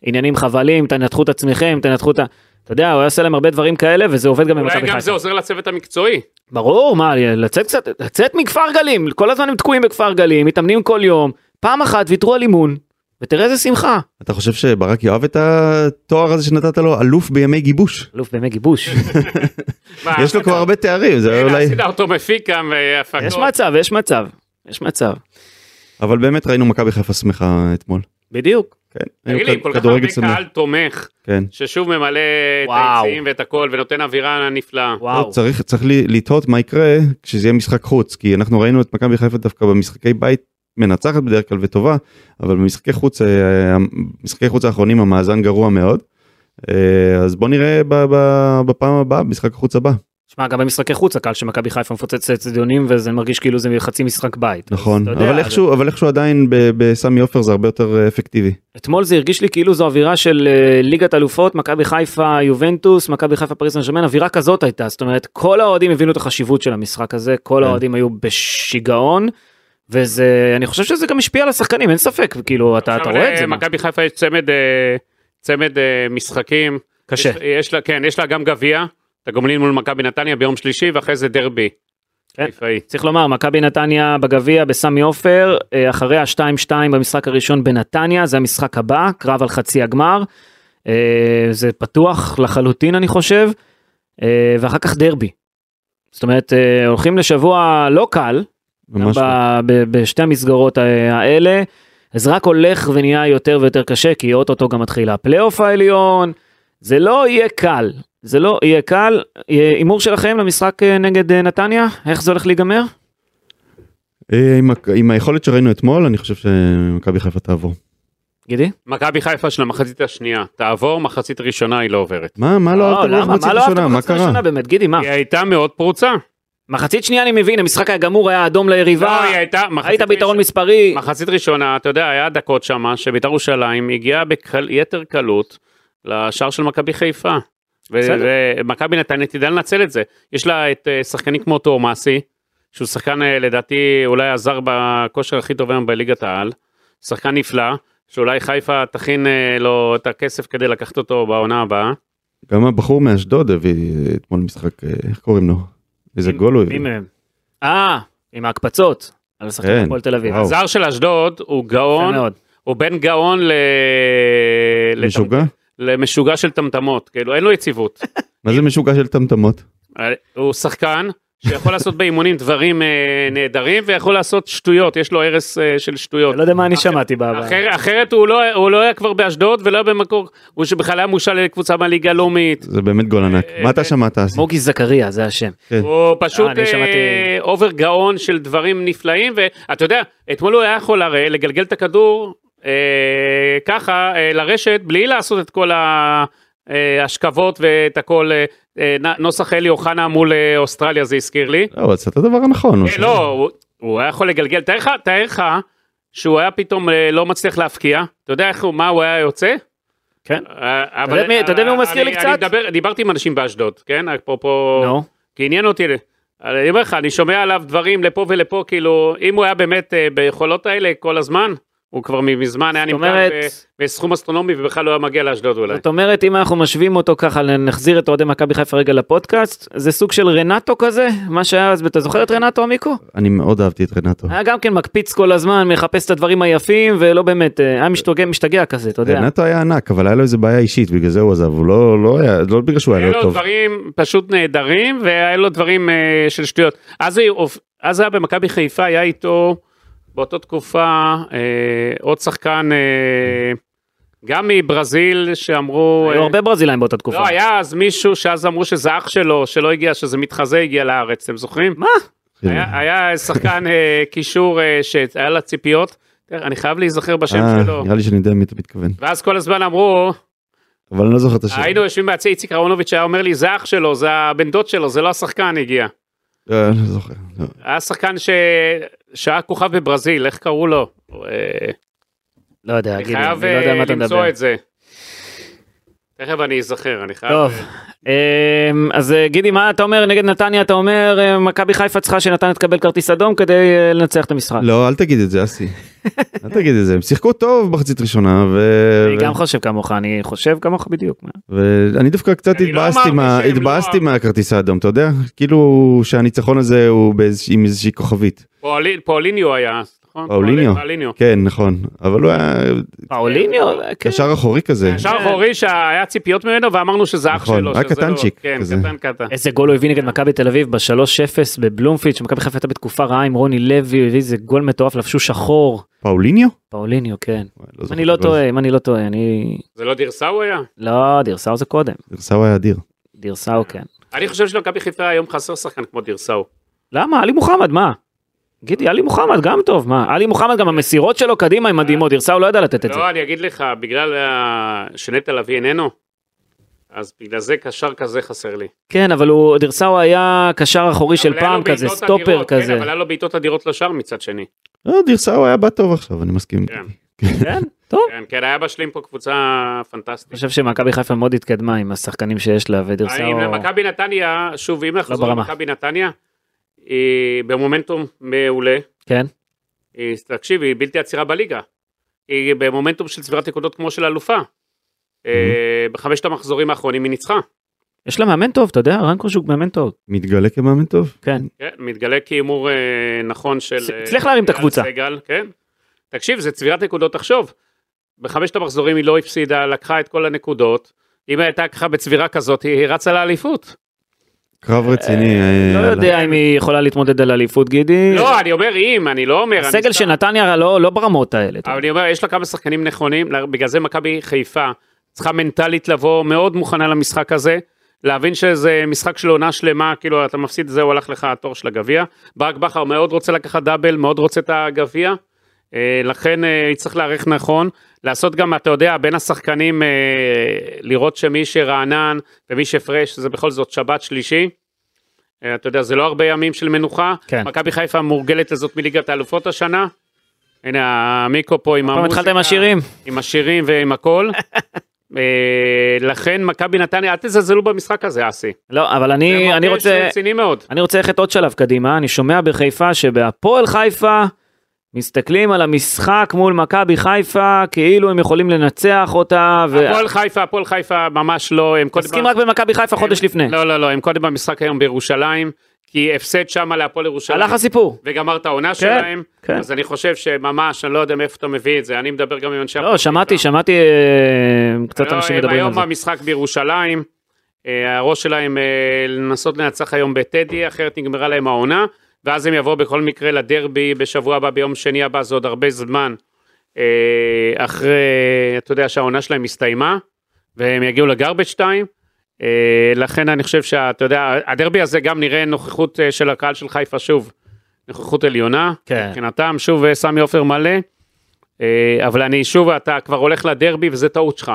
עניינים חבלים, תנתחו את עצמכם, תנתחו את ה... אתה יודע, הוא עושה להם הרבה דברים כאלה, וזה עובד גם אולי במכבי גם זה חיפה. עוזר לצוות המקצועי. ברור, מה, לצאת קצת, לצאת מכפר גלים, כל הזמן הם תקועים בכפר גלים, מתאמנים כל יום, פעם אחת ויתרו על אימון, ותראה איזה שמחה. אתה חושב שברק יאהב את התואר הזה שנתת לו, אלוף בימי גיבוש? אלוף בימי גיבוש. יש לו כבר הרבה תארים, זה הנה, אולי... עשית אותו מפיק גם והפקות. יש מצב, יש מצב, יש מצב. אבל באמת ראינו מכבי חיפה שמחה אתמול. בדיוק. כן. תגיד לי, כל כך הרבה. קהל תומך, כן. ששוב ממלא את. היציעים ואת הכל, ונותן אווירה נפלאה. וואו. צריך צריך לי- לתהות מה יקרה כשזה יהיה משחק חוץ כי אנחנו ראינו את מכבי חיפה דווקא במשחקי בית מנצחת בדרך כלל וטובה אבל במשחקי חוץ אה, משחקי חוץ האחרונים המאזן גרוע מאוד. אה, אז בוא נראה ב- ב- בפעם הבאה במשחק החוץ הבא שמע, גם במשחקי חוץ הקהל של מכבי חיפה מפוצץ אצטדיונים וזה מרגיש כאילו זה חצי משחק בית. נכון אז אתה יודע, אבל איכשהו אבל איכשהו עדיין בסמי עופר זה הרבה יותר אה, אפקטיבי. אתמול זה הרגיש לי כאילו זו אווירה של אה, ליגת אלופות, מכבי חיפה יובנטוס, מכבי חיפה פריס סן ג'רמן, אווירה כזאת הייתה, זאת אומרת כל האוהדים הבינו את החשיבות של המשחק הזה, כל כן. האוהדים היו בשיגעון, וזה, אני חושב שזה גם השפיע על השחקנים, אין ספק, כאילו אתה, אתה רואה את זה. מה? למכבי חיפה יש צמד, אה, צמד אה, משחקים. קשה. יש, יש לה, כן, יש לה גם גביע, את הגומלין מול מכבי נתניה ביום שלישי, ואחרי זה דרבי. כן. צריך לומר, מכבי נתניה בגביע בסמי עופר, אה, אחרי ה-2-2 במשחק הראשון בנתניה, זה המשחק הבא, קרב על חצי הגמר. אה, זה פתוח לחלוטין אני חושב, אה, ואחר כך דרבי. זאת אומרת, הולכים לשבוע לא קל, לא. ב- בשתי המסגרות האלה. אז רק הולך ונהיה יותר ויותר קשה, כי אוטוטו גם מתחיל הפלייאוף העליון, זה לא יהיה קל, זה לא יהיה קל. הימור שלכם למשחק אה, נגד אה, נתניה, איך זה הולך להיגמר? אה, עם ה- עם היכולת שראינו אתמול אני חושב שמכבי חיפה תעבור. גידי? מכבי חיפה של המחצית השנייה, תעבור, מחצית ראשונה היא לא עוברת. מה מה לא אהבת למה? במחצית מה לא אהבת ראשונה מה קרה? באמת, גידי, מה? היא הייתה מאוד פרוצה. מחצית שנייה אני מבין, המשחק היה גמור, היה אדום ליריבה, לא, היא הייתה, היית ביתרון מספרי, מחצית ראשונה, אתה יודע, היה דקות שמה, שבית"ר ירושלים הגיעה ביתר קלות לשער של מכבי חיפה. ומכבי נתניה תדע לנצל את זה. יש לה את אה, שחקנים כמו תומאסי, שהוא שחקן אה, לדעתי אולי הזר בכושר הכי טוב היום בליגת העל. שחקן נפלא, שאולי חיפה תכין אה, לו את הכסף כדי לקחת אותו בעונה הבאה. גם הבחור מאשדוד הביא אתמול משחק, איך קוראים לו? איזה גול הוא הביא. אה, עם ההקפצות. על השחקן כן, הפועל תל אביב. הזר של אשדוד הוא גאון. הוא בן גאון ל... משוגע? למשוגע של טמטמות, כאילו אין לו יציבות. מה זה משוגע של טמטמות? הוא שחקן שיכול לעשות באימונים דברים אה, נהדרים ויכול לעשות שטויות, יש לו הרס אה, של שטויות. אני לא יודע מה אני שמעתי בעבר. אחר, אחרת הוא לא, הוא לא היה כבר באשדוד ולא היה במקור, הוא שבכלל היה מושל לקבוצה מהליגה הלאומית. זה באמת גול ענק. אה, מה אתה אה, שמעת? מוגי זכריה, זה השם. כן. הוא פשוט אה, over גאון של דברים נפלאים ואתה יודע, אתמול הוא היה יכול הרי לגלגל את הכדור אה, ככה אה, לרשת בלי לעשות את כל ההשכבות ואת הכל, אה, אה, נוסח אלי אוחנה מול אה, אוסטרליה זה הזכיר לי. לא, הוא עשה את הדבר הנכון. אה, לא, הוא- הוא היה יכול לגלגל, תאר לך, תאר לך שהוא היה פתאום אה, לא מצליח להפקיע, אתה יודע איך הוא, מה הוא היה יוצא? כן. אה, אבל- אתה יודע מי הוא מזכיר לי קצת? מדבר- דיברתי עם אנשים באשדוד, כן? אפרופו... נו. כי עניין אותי, אני אומר לך, אני שומע עליו דברים לפה ולפה, כאילו, אם הוא היה באמת ביכולות האלה כל הזמן, הוא כבר מזמן היה נמכר בסכום אסטרונומי ובכלל לא היה מגיע לאשדוד אולי. זאת אומרת, אם אנחנו משווים אותו ככה, נחזיר את אוהדי מכבי חיפה רגע לפודקאסט, זה סוג של רנטו כזה? מה שהיה אז, אתה זוכר את רנטו עמיקו? אני מאוד אהבתי את רנטו. היה גם כן מקפיץ כל הזמן, מחפש את הדברים היפים, ולא באמת, אה, היה משתגע, משתגע כזה, אתה יודע. רנטו היה ענק, אבל היה לו איזה בעיה אישית, בגלל זה הוא עזב. הוא לא לא היה, לא בגלל שהוא היה היה לא לו טוב. דברים פשוט נהדרים, והיה לו דברים אה, של שטויות. אז הוא- אז היה במכבי חיפה, היה איתו באותה תקופה אה, עוד שחקן, אה, גם מברזיל, שאמרו... היו אה, הרבה ברזילאים באותה תקופה. לא, היה אז מישהו שאז אמרו שזה אח שלו, שלא הגיע, שזה מתחזה הגיע לארץ, אתם זוכרים? מה? כן. היה, היה שחקן אה, קישור אה, שהיה לה ציפיות, אני חייב להיזכר בשם אה, שלו. נראה לי שאני יודע מי אתה מתכוון. ואז כל הזמן אמרו, אבל אני לא זוכר את השם. היינו יושבים ביציע, איציק אהרונוביץ' היה אומר לי, זה אח שלו, זה הבן דוד שלו, זה לא השחקן הגיע. אה, אני לא זוכר. לא. היה שחקן. שהיה כוכב בברזיל, איך קראו לו? אה, לא יודע, אני חייב לא יודע אה, מה אתה מדבר. למצוא את זה. תכף אני אזכר, אני חייב... טוב, אה, אמ, אז אה, גידי, מה אתה אומר נגד נתניה? אתה אומר אה, מכבי חיפה צריכה שנתניה תקבל כרטיס אדום כדי לנצח את המשחק. לא, אל תגיד את זה, אסי. אל תגיד את זה. הם שיחקו טוב מחצית ראשונה, ו... אני גם חושב כמוך, אני חושב כמוך בדיוק. ואני דווקא קצת לא התבאסתי לא התבאסתי. מהכרטיס האדום, אתה יודע? כאילו שהניצחון הזה הוא עם איזושהי כוכבית. פאוליניו היה, נכון? פאוליניו. פאוליניו. כן, נכון. אבל הוא היה פאוליניו? אה, כן. קשר אחורי כזה. שער אחורי שהיה ציפיות ממנו ואמרנו שזה אח נכון, שלו. היה שזה לא- קטנצ'יק כן. קטן קטן. איזה גול הוא הביא נגד מכבי תל אביב ב-3-0 בבלומפיד, שמכבי חיפה הייתה בתקופה רעה עם רוני לוי, הביא איזה גול מטורף, לבשו שחור. פאוליניו? פאוליניו, כן. וואי, אם אני לא. טועה, אם אני לא טועה, אני... זה לא דירסאו היה? לא, דירסאו זה קודם. דירסאו היה אדיר. דירסאו כן. אני חושב שלמכבי חיפה היום חסר שחקן כמו דירסאו. למה? עלי מוחמד, מה? גידי, עלי מוחמד גם טוב, מה? עלי מוחמד גם המסירות שלו קדימה הן מדהימות, דירסאו לא יודע לתת את זה. לא, אני אגיד לך, בגלל שנטע לביא איננו, אז בגלל זה קשר כזה חסר לי. כן, אבל הוא, דירסאו היה קשר אחורי של אבל היה פעם כזה, סטופר אדירות, כן, כזה. אבל היה לו בעיטות אדירות לשער מצד שני. לא, דירסאו היה בא טוב עכשיו, אני מסכים. כן. כן, טוב. כן, כן, היה בשלים פה קבוצה אני פנטסטית. חושב שמכבי חיפה מאוד התקדמה עם השחקנים שיש לה, ודירסאו... האם למכבי נתניה, שוב, אם נחזור ברמה. למכבי נתניה, היא במומנטום מעולה. כן? היא, תקשיב, היא בלתי עצירה בליגה. היא במומנטום של צבירת נקודות כמו של אלופה. אה, בחמשת המחזורים האחרונים היא ניצחה. יש לה מאמן טוב, אתה יודע, רן קושוק מאמן טוב. מתגלה כמאמן טוב? כן. כן, מתגלה כהימור אה, נכון של... הצ- אה, הצליח להרים את הקבוצה. סגל, כן. תקשיב, זה צבירת נקודות, תחשוב. בחמשת המחזורים היא לא הפסידה, לקחה את כל הנקודות. אם הייתה ככה בצבירה כזאת, היא רצה לאליפות. קרב רציני. אה, לא על- יודע אם היא יכולה להתמודד על אליפות, גידי. לא, אני אומר אם, אני לא אומר. הסגל של נתניה לא לא ברמות האלה. אבל אני אומר, יש לה כמה שחקנים נכונים, בגלל זה מכבי חיפה צריכה מנטלית לבוא מאוד מוכנה למשחק הזה, להבין שזה משחק של עונה שלמה, כאילו אתה מפסיד, זהו, הלך לך התור של הגביע. ברק בכר מאוד רוצה לקחת דאבל, מאוד רוצה את הגביע, אה, לכן אה, יצטרך להיערך נכון, לעשות גם, אתה יודע, בין השחקנים, אה, לראות שמי שרענן ומי שפרש, זה בכל זאת שבת שלישי. אה, אתה יודע, זה לא הרבה ימים של מנוחה. כן. מכבי חיפה מורגלת לזאת מליגת האלופות השנה. הנה המיקרו פה עם פעם המוזיקה. התחלת עם השירים. עם השירים ועם הכל. אה, לכן מכבי נתניה, אל תזלזלו במשחק הזה, אסי. לא, אבל זה אני אני רוצה... רציני מאוד. אני רוצה ללכת עוד שלב קדימה, אני שומע בחיפה שבהפועל חיפה מסתכלים על המשחק מול מכבי חיפה כאילו הם יכולים לנצח אותה. ו... הפועל חיפה, הפועל חיפה ממש לא, הם קודם... מסכים רק במכבי חיפה חודש לפני. לא, לא, לא, הם קודם במשחק היום בירושלים, כי הפסד שם להפועל ירושלים. הלך הסיפור. וגמר את העונה שלהם, כן. אז אני חושב שממש, אני לא יודע מאיפה אתה מביא את זה, אני מדבר גם עם אנשי... לא, שמעתי. שמעתי אה, קצת לא, אנשים הם מדברים על היום זה. במשחק בירושלים, אה, הראש שלהם אה, לנסות לנצח היום בטדי, אחרת נגמרה להם העונה, ואז הם יבואו בכל מקרה לדרבי בשבוע הבא, ביום שני הבא, זה עוד הרבה זמן, אה, אחרי, אתה יודע, שהעונה שלהם הסתיימה, והם יגיעו לגרבג' 2. לכן אני חושב שאתה יודע, הדרבי הזה גם נראה נוכחות אה, של הקהל של חיפה שוב, נוכחות עליונה, כן. מבחינתם, שוב אה, סמי עופר מלא, אה, אבל אני שוב, אתה כבר הולך לדרבי וזה טעות שלך.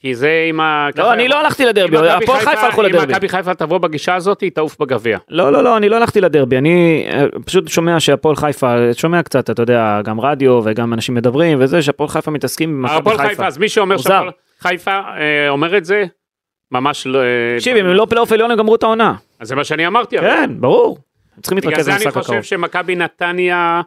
כי זה עם ה... לא, אני לא הלכתי לדרבי, אם הפועל חיפה הלכו אם לדרבי. מכבי חיפה תבוא בגישה הזאת, היא תעוף בגביע. לא, לא, לא, אני לא הלכתי לדרבי, אני אה, פשוט שומע שהפועל חיפה, שומע קצת, אתה יודע, גם רדיו וגם אנשים מדברים וזה, שהפועל חיפה מתעסקים עם מכבי הפועל חיפה. חיפה, אז מי שאומר. שהפועל חיפה אה, אומר את זה, ממש לא... אה, תקשיב, אם הם לא פלייאוף עליון הם גמרו את העונה. אז זה מה שאני אמרתי. כן, ברור. צריכים בגלל להתרכז זה אני במשחק חושב הקרוב. שמכבי נתניה,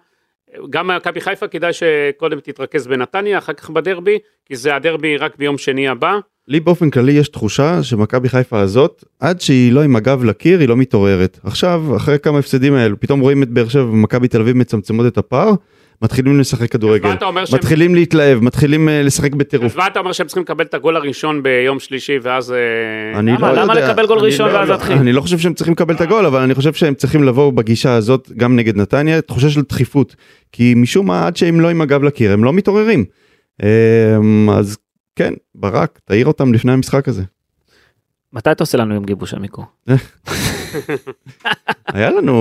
גם מכבי חיפה כדאי שקודם תתרכז בנתניה, אחר כך בדרבי, כי זה הדרבי רק ביום שני הבא. לי באופן כללי יש תחושה שמכבי חיפה הזאת, עד שהיא לא עם הגב לקיר, היא לא מתעוררת. עכשיו, אחרי כמה הפסדים האלו, פתאום רואים את באר שבע ומכבי תל אביב מצמצמות את הפער, מתחילים לשחק כדורגל. אומר שהם- מתחילים להתלהב, מתחילים אה, לשחק בטירוף. אז מה אתה אומר שהם צריכים לקבל את הגול הראשון ביום שלישי, ואז... אה, אני למה? לא למה יודע. לקבל גול ראשון לא- ואז לא- להתחיל? אני לא חושב שהם צריכים לקבל את הגול, אבל אני חושב שהם צריכים לבוא בגישה הזאת גם נגד נתניה, תחושה של דחיפות. כי משום מה, עד שהם לא עם הגב לקיר, הם לא מתעוררים. אמ, אז כן, ברק, תעיר אותם לפני המשחק הזה. מתי אתה עושה לנו יום גיבוש המיקרו? היה לנו,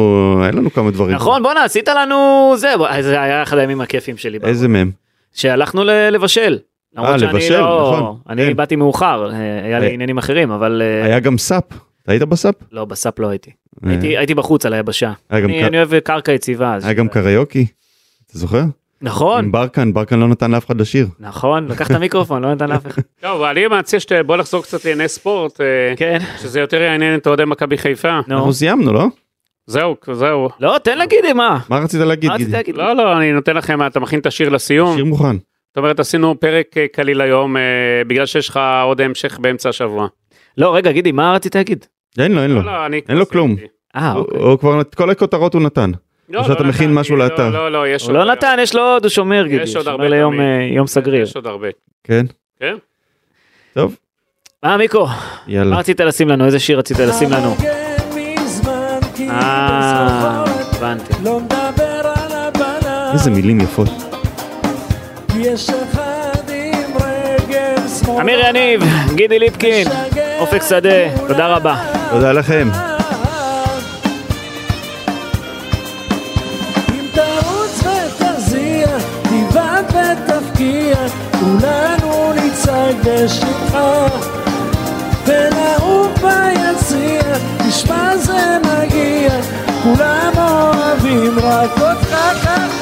היה לנו כמה דברים. נכון, בואנה, עשית לנו זה, בוא, זה היה אחד הימים הכיפים שלי. איזה מהם? שהלכנו לבשל. שאני לבשל, לא- נכון. אני כן. באתי מאוחר, אה, היה לי אה. עניינים אחרים, אבל אה, היה גם סאפ. היית בסאפ? לא, בסאפ לא הייתי. הייתי- בחוץ על היבשה. אני אוהב קרקע יציבה. היה גם קריוקי. אתה זוכר? נכון, עם ברקן, ברקן לא נתן לאף אחד לשיר. נכון, לקח את המיקרופון, לא נתן לאף אחד. טוב, אני מציע שבוא לחזור קצת לענייני ספורט, אה, כן, שזה יותר יעניין את אוהדי מכבי חיפה. נו. אנחנו סיימנו, לא? זהו, זהו. לא, תן להגיד לי מה. מה רצית להגיד? גידי? לא, לא, אני נותן לכם, אתה מכין את השיר לסיום. שיר מוכן. זאת אומרת, עשינו פרק אה, קליל היום, אה, בגלל שיש לך עוד המשך באמצע השבוע. לא, רגע, גידי, מה רצית להגיד? אין לו, אין לו. לא, לא, אני... אין לו כלום. אה, אוקיי. הוא כבר, את כל הכותרות הוא נתן. לא, או שאתה לא מכין משהו לא, לאתר. לא, לא, יש הוא עוד... לא נתן, יש לו עוד, הוא שומר גידי. יש עוד הרבה ליום תמיד. אה, יום סגריר. יש עוד הרבה. כן? כן? טוב, מה מיקו? יאללה. מה רצית לשים לנו? איזה שיר רצית לשים לנו? אה, הבנתי. לא מדבר על הבנה, איזה מילים יפות. אמיר יניב, גידי ליפקין, אופק שדה, תודה רבה. תודה לכם. בשמחה. ונעוף ביציע, תשמע זה מגיע, כולם אוהבים רק אותך ככה